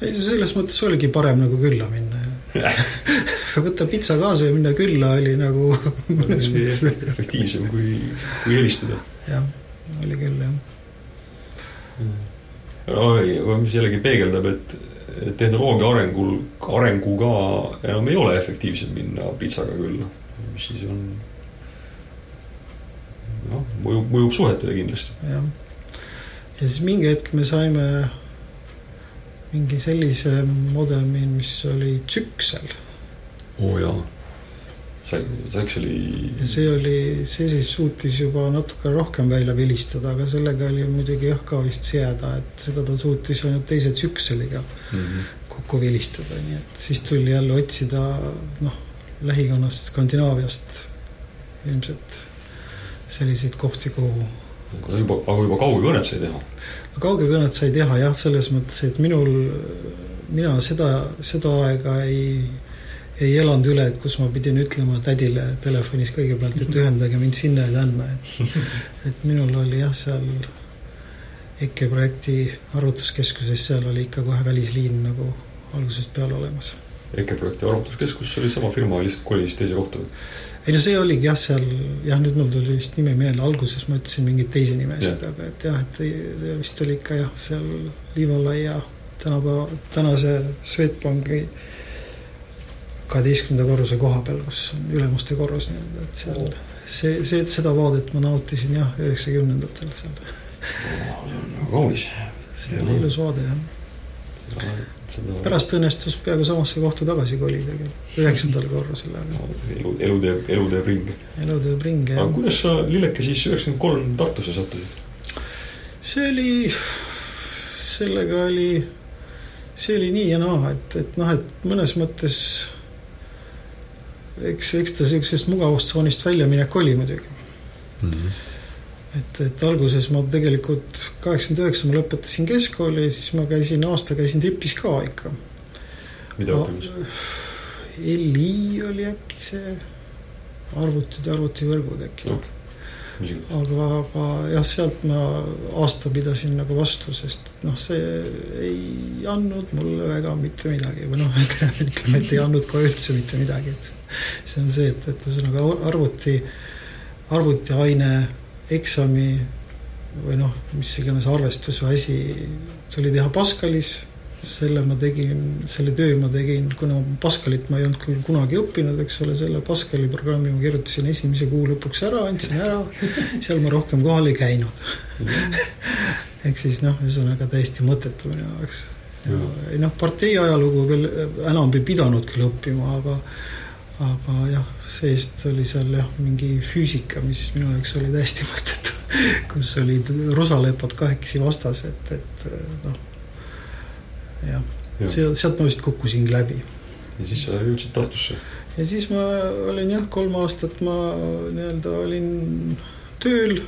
Ei, selles mõttes oligi parem nagu külla minna võtta pitsa kaasa ja minna külla oli nagu mõnes mõttes efektiivsem kui, kui helistada. jah, oli küll jah. oi, mis jällegi peegeldab, et tehnoloogia arengul, arenguga enam ei ole efektiivsem minna pitsaga külla, mis siis on noh, mõjub, mõjub suhetele kindlasti. jah ja siis mingi hetk me saime mingi sellise modemi, mis oli tsüksel. oo oh, jaa, see, Säkseli. ja see oli, see siis suutis juba natuke rohkem välja vilistada, aga sellega oli muidugi jah ka vist seada, et seda ta suutis ainult teise tsükseliga mm -hmm. kokku vilistada, nii et siis tuli jälle otsida noh, lähikonnast Skandinaaviast ilmselt selliseid kohti, kuhu aga juba, aga juba kaugekõnet sai teha? kaugekõnet sai teha jah, selles mõttes, et minul, mina seda, seda aega ei, ei elanud üle, et kus ma pidin ütlema tädile telefonis kõigepealt, et ühendage mind sinna ja tänna, et et minul oli jah, seal EKE projekti arvutuskeskuses, seal oli ikka kohe välisliin nagu algusest peale olemas. EKE projekti arvutuskeskus oli sama firma, lihtsalt kolis teise kohta või? Ei no see oligi jah, seal jah, nüüd mul tuli vist nimi meelde, alguses ma ütlesin mingeid teisi nimesid, aga et jah, et see vist oli ikka jah, seal Liivalaia tänapäeva, tänase Swedbanki kaheteistkümnenda korruse koha peal, kus on ülemuste korrus nii-öelda, et seal, see, see, seda vaadet ma nautisin jah, üheksakümnendatel seal. kaunis. see oli ilus vaade jah seda... pärast õnnestus peaaegu samasse kohta tagasi kolida küll, üheksandale korrusele aga.... elu, elu teeb, elu teeb ringi. elu teeb ringi, jah. aga kuidas sa, Lilleke, siis üheksakümmend kolm Tartusse sattusid? see oli, sellega oli, see oli nii ja naa, et, et noh, et mõnes mõttes eks, eks ta siuksest mugavustsoonist väljaminek oli muidugi mm. -hmm et, et alguses ma tegelikult kaheksakümmend üheksa ma lõpetasin keskkooli ja siis ma käisin, aasta käisin tipis ka ikka. mida õppimas? LI oli äkki see, arvutid ja arvutivõrgud äkki no.. aga, aga jah, sealt ma aasta pidasin nagu vastu, sest noh, see ei andnud mulle väga mitte midagi või noh, ütleme, et ei andnud kohe üldse mitte midagi, et see on see, et, et ühesõnaga arvuti, arvutiaine eksami või noh, mis iganes arvestus või asi tuli teha Pascalis. selle ma tegin, selle töö ma tegin, kuna Pascalit ma ei olnud küll kunagi õppinud, eks ole, selle Pascali programmi ma kirjutasin esimese kuu lõpuks ära, andsin ära. seal ma rohkem kohal ei käinud ehk siis noh, ühesõnaga täiesti mõttetu minu jaoks. ja noh, partei ajalugu veel enam ei pidanud küll õppima, aga aga jah, seest oli seal jah, mingi füüsika, mis minu jaoks oli täiesti mõttetu. kus olid rusalepad kahekesi vastas, et, et noh, jah ja., sealt, sealt ma vist kukkusingi läbi. ja siis sa jõudsid Tartusse? ja siis ma olin jah, kolm aastat ma nii-öelda olin tööl,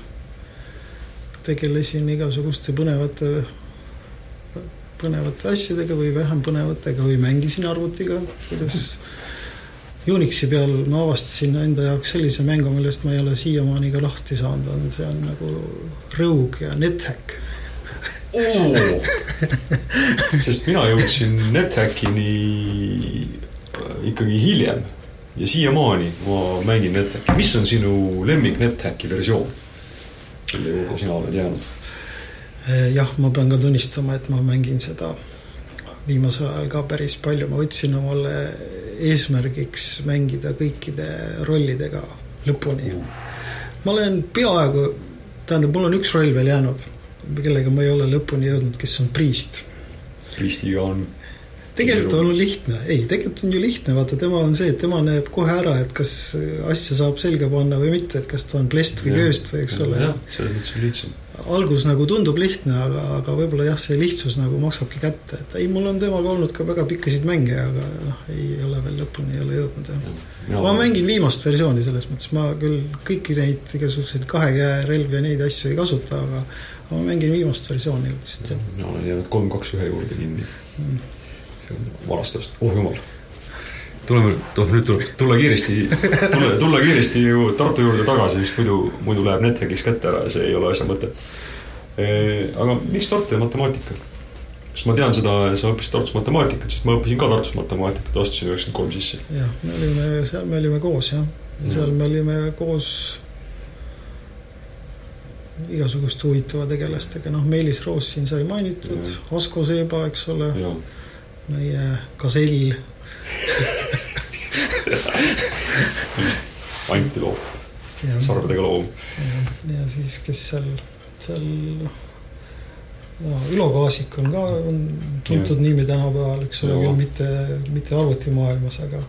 tegelesin igasuguste põnevate põnevate asjadega või vähem põnevatega või mängisin arvutiga, kuidas Unixi peal ma avastasin enda jaoks sellise mängu, millest ma ei ole siiamaani ka lahti saanud, on, see on nagu Rogue ja NetHack sest mina jõudsin NetHackini äh, ikkagi hiljem ja siiamaani ma mängin NetHacki. mis on sinu lemmik NetHacki versioon, mille juurde sina oled jäänud? Äh, jah, ma pean ka tunnistama, et ma mängin seda viimasel ajal ka päris palju, ma võtsin omale eesmärgiks mängida kõikide rollidega lõpuni. ma olen peaaegu, tähendab, mul on üks roll veel jäänud, kellega ma ei ole lõpuni jõudnud, kes on Priest. Priestiga on tegelikult on lihtne, ei, tegelikult on ju lihtne, vaata, tema on see, et tema näeb kohe ära, et kas asja saab selga panna või mitte, et kas ta on plest või kööst või eks ole. jah, selles mõttes on lihtsam algus nagu tundub lihtne, aga, aga võib-olla jah, see lihtsus nagu maksabki kätte, et ei, mul on temaga olnud ka väga pikkasid mänge, aga noh, ei ole veel lõpuni ei ole jõudnud jah. Ja.. ma mängin viimast versiooni selles mõttes, ma küll kõiki neid igasuguseid kahe käe relvi ja neid asju ei kasuta, aga ma mängin viimast versiooni üldiselt. mina olen jäänud kolm, kaks, ühe juurde kinni. Mm.. ajast, oh jumal tuleme, tuleb nüüd tuleb tulla kiiresti, tulla, tulla kiiresti ju Tartu juurde tagasi, sest muidu, muidu läheb Netflix kätte ära ja see ei ole asja mõte. aga miks Tartu ja matemaatika? sest ma tean seda, sa õppisid Tartus matemaatikat, sest ma õppisin ka Tartus matemaatikat, astusin üheksakümmend kolm sisse. jah, me olime, seal me olime koos jah, seal me olime koos igasuguste huvitava tegelastega, noh, Meelis Roos siin sai mainitud, Asko Seeba, eks ole, meie Gazell antiloop, sarvedega loom. ja siis, kes seal, seal no Ülo Kaasik on ka, on tuntud ja. nimi tänapäeval, eks ole, küll mitte, mitte arvutimaailmas, aga.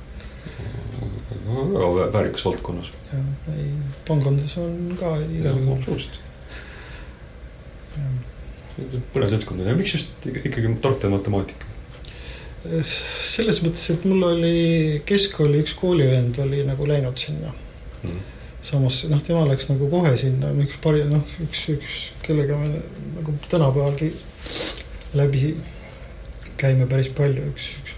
väga väärikas valdkonnas. jah, ei, pangandus on ka igal juhul. absoluutselt. põnev seltskond on ja miks just ikkagi Tartu matemaatika? Selles mõttes, et mul oli keskkooli üks koolivend oli nagu läinud sinna mm. samas noh, tema läks nagu kohe sinna, üks pari-, noh, üks, üks, kellega me nagu tänapäevalgi läbi käime päris palju, üks, üks,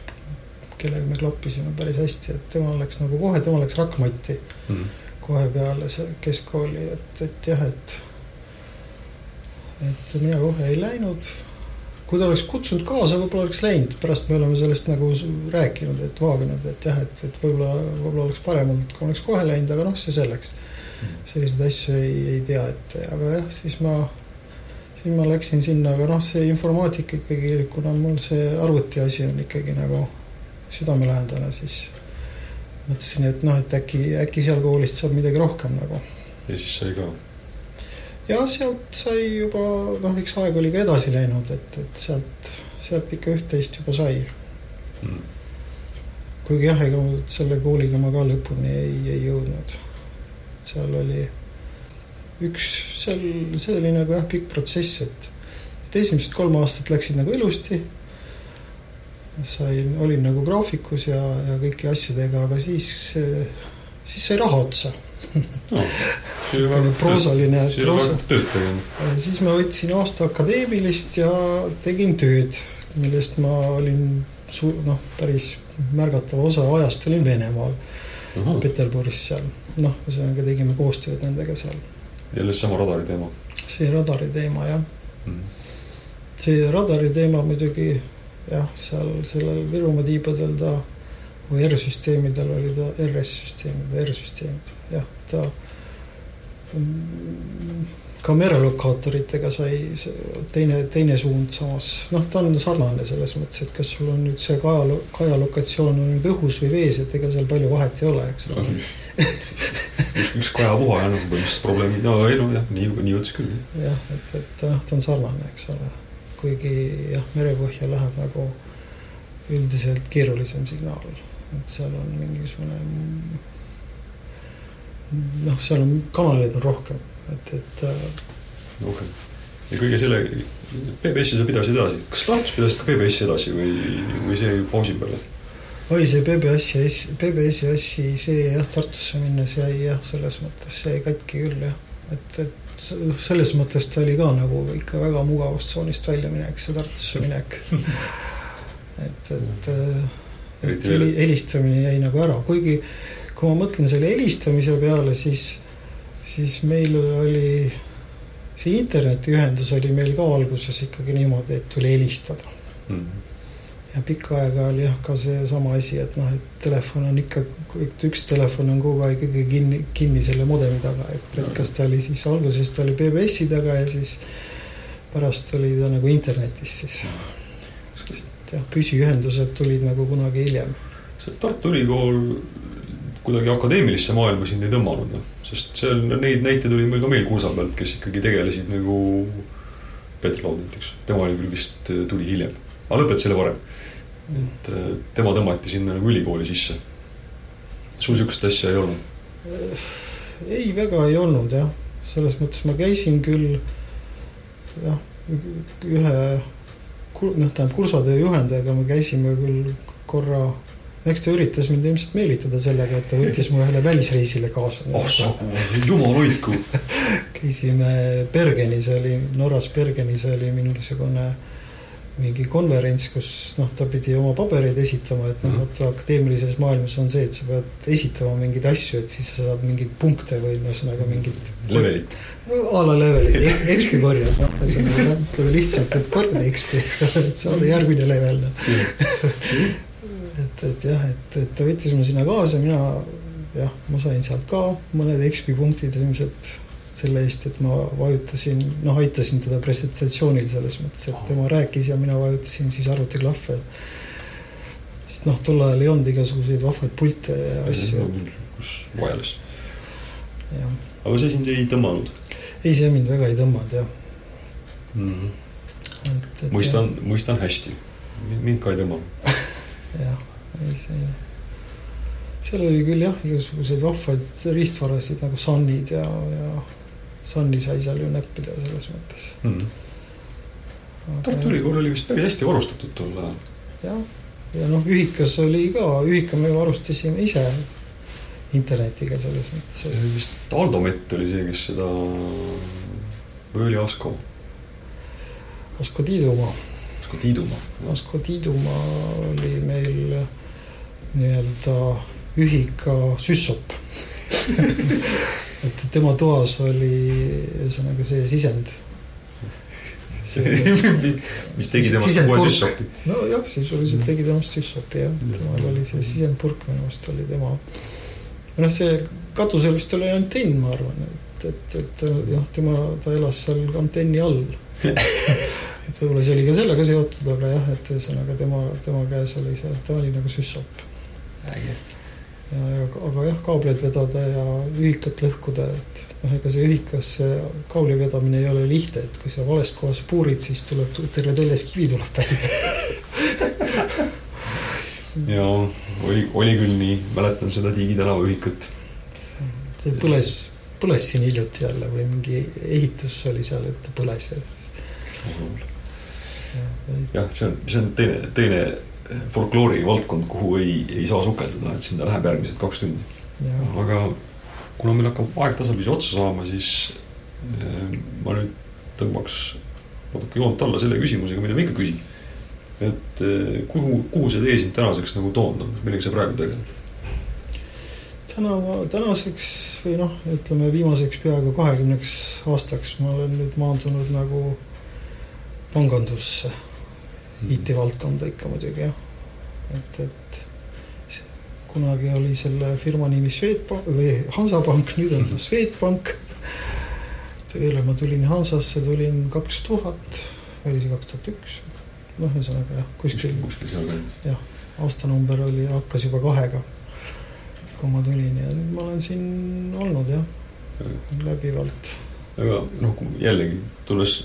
kellega me klappisime päris hästi, et tema läks nagu kohe, tema läks Rakmatti mm. kohe peale see keskkooli, et, et jah, et et mina kohe ei läinud kui ta oleks kutsunud kaasa, võib-olla oleks läinud, pärast me oleme sellest nagu rääkinud, et vaaginud, et jah, et, et võib-olla, võib-olla oleks parem olnud, kui oleks kohe läinud, aga noh, see selleks. selliseid asju ei, ei tea ette, aga jah, siis ma, siis ma läksin sinna, aga noh, see informaatika ikkagi, kuna mul see arvuti asi on ikkagi nagu südamelähedane, siis mõtlesin, et noh, et äkki, äkki seal koolist saab midagi rohkem nagu. ja siis sai ka? Ja sealt sai juba, noh, eks aeg oli ka edasi läinud, et, et sealt, sealt ikka üht-teist juba sai. Mm.. kuigi jah, ega selle kooliga ma ka lõpuni ei, ei jõudnud. seal oli üks, seal, see oli nagu jah, pikk protsess, et, et esimesed kolm aastat läksid nagu ilusti. Sain, olin nagu graafikus ja, ja kõiki asjadega, aga siis, siis sai raha otsa no, proosaline. siis ma võtsin aasta akadeemilist ja tegin tööd, millest ma olin su-, noh, päris märgatava osa ajast olin Venemaal. Peterburis seal. noh, ühesõnaga tegime koostööd nendega seal. jälle seesama radari teema? see radari teema, jah mm. -hmm. see radari teema muidugi jah, seal sellel Virumaa tiibadel ta või R-süsteemidel oli ta RS-süsteemid R-süsteemid, jah, ta kameralokaatoritega sai teine, teine suund samas, noh, ta on sarnane selles mõttes, et kas sul on nüüd see kaja, kaja lokatsioon on nüüd õhus või vees, et ega seal palju vahet ei ole, eks ole. No, üks, üks kajapuha ja noh, põhimõtteliselt probleemid, no ei no jah, nii, nii võttis küll. jah, et, et noh, ta on sarnane, eks ole. Kuigi jah, merepõhja läheb nagu üldiselt keerulisem signaal, et seal on mingisugune noh, seal on kanaleid on rohkem, et, et. Äh, rohkem ja kõige selle, PBS-i sa pidasid edasi, kas Tartus pidasid ka PBS-i edasi või, või see pausi peale? oi, see PBS-i, PBS-i assi, see jah, Tartusse minnes jäi jah, selles mõttes jäi katki küll jah, et, et selles mõttes ta oli ka nagu ikka väga mugavustsoonist väljaminek, see Tartusse minek et, et, et helistamine jäi nagu ära, kuigi kui ma mõtlen selle helistamise peale, siis, siis meil oli see internetiühendus oli meil ka alguses ikkagi niimoodi, et tuli helistada mm. -hmm ja pikka aega oli jah ka seesama asi, et noh, et telefon on ikka, üks telefon on kogu aeg ikkagi kinni, kinni selle modemi taga, et, et kas ta oli siis alguses ta oli BBS-i taga ja siis pärast oli ta nagu internetis siis. sest jah, püsiühendused tulid nagu kunagi hiljem. see Tartu Ülikool kuidagi akadeemilisse maailma sind ei tõmmanud, noh, sest seal neid näiteid oli meil ka meil kursa pealt, kes ikkagi tegelesid nagu Peeter Laud näiteks, tema oli küll vist, tuli hiljem, aga lõpetas selle varem. Et äh, tema tõmmati sinna nagu ülikooli sisse. sul sihukest asja ei olnud? ei, väga ei olnud jah, selles mõttes ma käisin küll jah, ühe noh, tähendab kursatöö juhendajaga me käisime küll korra eks ta üritas mind ilmselt meelitada sellega, et ta võttis mu ühele välisreisile kaasa. oh sa, jumal hoidku käisime Bergenis oli, Norras Bergenis oli mingisugune mingi konverents, kus noh, ta pidi oma pabereid esitama, et noh, vot akadeemilises maailmas on see, et sa pead esitama mingeid asju, et siis sa saad mingeid punkte või ühesõnaga mingit. levelit. no a la levelit, XP korjad, noh, ütleme lihtsalt, et korda XP, et saada järgmine level, noh. et, et jah, et, et ta võttis mu sinna kaasa, mina jah, ma sain sealt ka mõned XP punktid ilmselt selle eest, et ma vajutasin, noh, aitasin teda presentatsioonil selles mõttes, et tema rääkis ja mina vajutasin siis arvutiklahve. sest noh, tol ajal ei olnud igasuguseid vahvaid pilte ja asju. kus wireless. aga see sind ei tõmmanud? ei, see mind väga ei tõmmanud jah mm. -hmm. et, et mõistan, mõistan hästi, mind ka ei tõmmanud jah, see seal oli küll jah, igasuguseid vahvaid riistvarasid nagu Sunid ja, ja Sunni sai seal ju näppida selles mõttes mm. -hmm. Tartu Ülikool oli vist päris hästi varustatud tol ajal. jah, ja noh, ühikas oli ka, ühika me varustasime ise internetiga selles mõttes. vist Aldo Mett oli see, kes seda, või oli Asko? Asko Tiidumaa. Asko Tiidumaa. Asko Tiidumaa oli meil nii-öelda ühika süssop et tema toas oli ühesõnaga see sisend. mis tegi temast kohe süssopi? nojah, sisuliselt tegi temast süssopi jah, temal oli see sisendpurk minu arust oli tema. noh, see katusel vist oli antenn, ma arvan, et, et, et jah, tema, ta elas seal antenni all et võib-olla see oli ka sellega seotud, aga jah, et ühesõnaga tema, tema käes oli see, ta oli nagu süssop. Ja, ja aga jah, kaableid vedada ja ühikat lõhkuda, et noh, ega see ühikas see kaabli vedamine ei ole lihtne, et kui sa vales kohas puurid, siis tuleb terve teljes kivi tuleb välja ja oli, oli küll nii, mäletan seda Tiigi tänava ühikut. see põles, põles siin hiljuti jälle või mingi ehitus oli seal, et põles ja jah, see on, see on teine, teine folkloori valdkond, kuhu ei, ei saa sukelduda, et sinna läheb järgmised kaks tundi. aga kuna meil hakkab aeg tasapisi otsa saama, siis äh, ma nüüd tõmbaks natuke joont alla selle küsimusega, mida ma ikka küsin. et äh, kuhu, kuhu see tee sind tänaseks nagu toonud on, millega sa praegu tegeled? täna, tänaseks või noh, ütleme viimaseks peaaegu kahekümneks aastaks ma olen nüüd maandunud nagu pangandusse. IT-valdkonda ikka muidugi jah, et, et kunagi oli selle firma nimi Swedbank või Hansapank, nüüd on ta. Swedbank. tööle ma tulin Hansasse, tulin kaks tuhat, oli see kaks tuhat üks, noh, ühesõnaga jah, kuskil. kuskil sealkandis. jah, aastanumber oli, hakkas juba kahega, kui ma tulin ja nüüd ma olen siin olnud jah, läbivalt aga noh, jällegi tulles,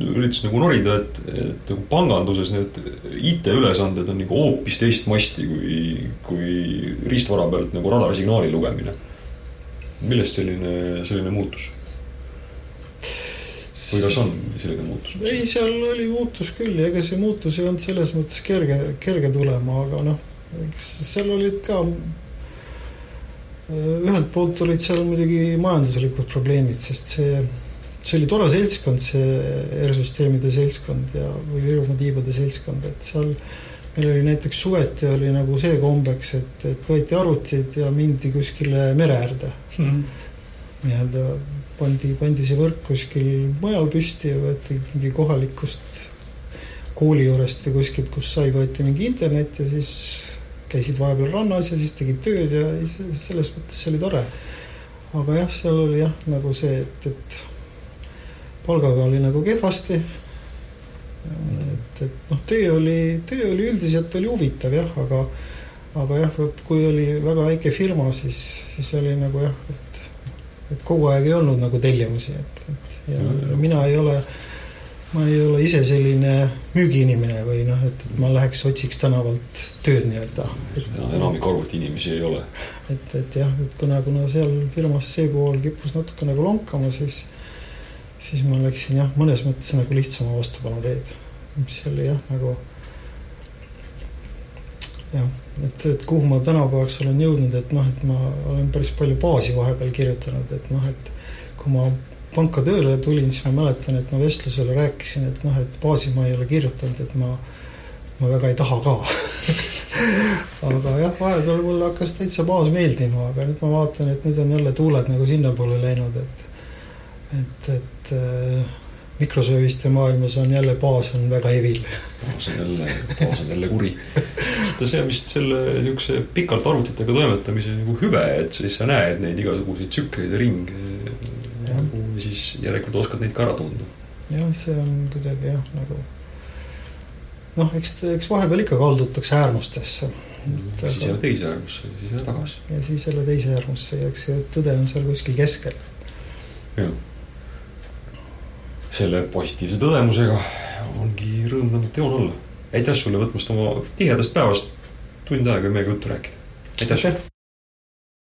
üritasin nagu norida, et, et nagu panganduses need IT-ülesanded on nagu hoopis teist masti kui, kui riistvara pealt nagu radarsignaali lugemine. millest selline, selline muutus? või kas on selline muutus? ei, seal oli muutus küll ja ega see muutus ei olnud selles mõttes kerge, kerge tulema, aga noh, eks seal olid ka ühelt poolt olid seal muidugi majanduslikud probleemid, sest see, see oli tore seltskond, see R-süsteemide seltskond ja, või Virumaa tiibade seltskond, et seal meil oli näiteks suveti oli nagu see kombeks, et, et võeti arvutid ja mindi kuskile mere äärde mm -hmm.. nii-öelda pandi, pandi see võrk kuskil mujal püsti ja võeti mingi kohalikust kooli juurest või kuskilt, kus sai, võeti mingi internet ja siis käisid vahepeal rannas ja siis tegid tööd ja selles mõttes see oli tore. aga jah, seal oli jah, nagu see, et, et palgaga oli nagu kehvasti. et, et noh, töö oli, töö oli üldiselt oli huvitav jah, aga, aga jah, vot kui oli väga väike firma, siis, siis oli nagu jah, et, et kogu aeg ei olnud nagu tellimusi, et, et ja, ja mina ei ole ma ei ole ise selline müügiinimene või noh, et, ma läheks otsiks tänavalt tööd nii-öelda. enamik arvutiinimesi ei ole. et, et jah, et kuna, kuna seal firmas see pool kippus natuke nagu lonkama, siis, siis ma läksin jah, mõnes mõttes nagu lihtsama vastupanuteed, mis oli jah, nagu jah, et, et kuhu ma tänapäevaks olen jõudnud, et noh, et ma olen päris palju baasi vahepeal kirjutanud, et noh, et kui ma panka tööle tulin, siis ma mäletan, et ma vestlusele rääkisin, et noh, et baasi ma ei ole kirjutanud, et ma, ma väga ei taha ka. Aga jah, vahepeal mulle hakkas täitsa baas meeldima, aga nüüd ma vaatan, et nüüd on jälle tuuled nagu sinnapoole läinud, et, et, et äh, mikrosööviste maailmas on jälle baas on väga evil. baas on jälle, baas on jälle kuri. vaata, see on vist selle niisuguse pikalt arvutitega toimetamise nagu hüve, et siis sa näed neid igasuguseid tsükleid ja ringe ja siis järelikult oskad neid ka ära tunda. jah, see on kuidagi jah, nagu noh, eks, eks vahepeal ikka kaldutakse äärmustesse. siis jälle teise äärmusse ja siis jälle tagasi. ja siis jälle teise äärmusse ja eks see tõde on seal kuskil keskel. jah. Selle positiivse tõdemusega ongi rõõm tõmmata joon alla. aitäh sulle võtmast oma tihedast päevast tund aega meiega juttu rääkida. aitäh sulle.